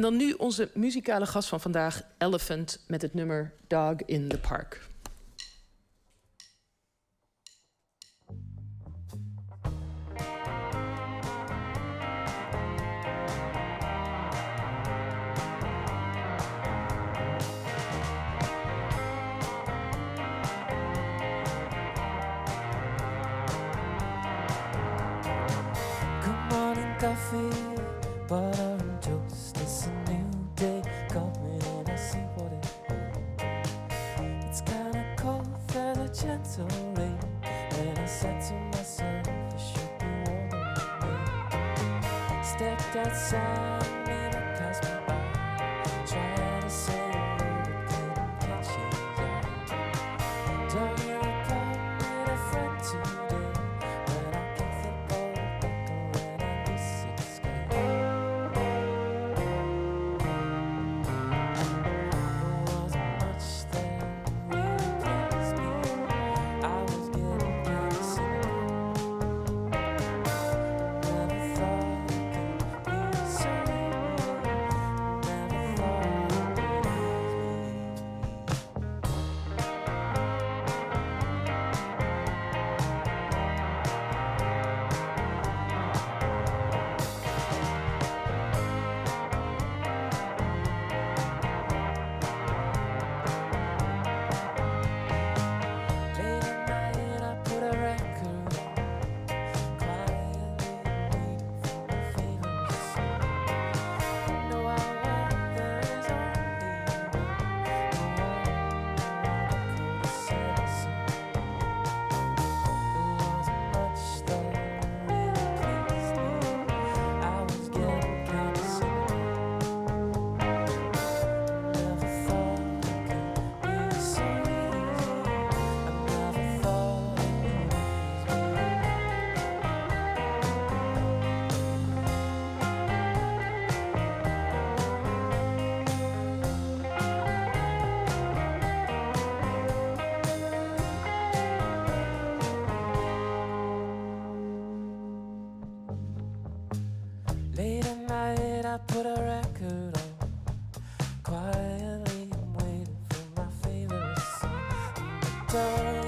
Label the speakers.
Speaker 1: En dan nu onze muzikale gast van vandaag, Elephant, met het nummer Dog in the Park.
Speaker 2: Coffee, gentle rain And I said to myself, it should be warmer Stepped outside Late at night, I put a record on. Quietly, I'm waiting for my favorite song.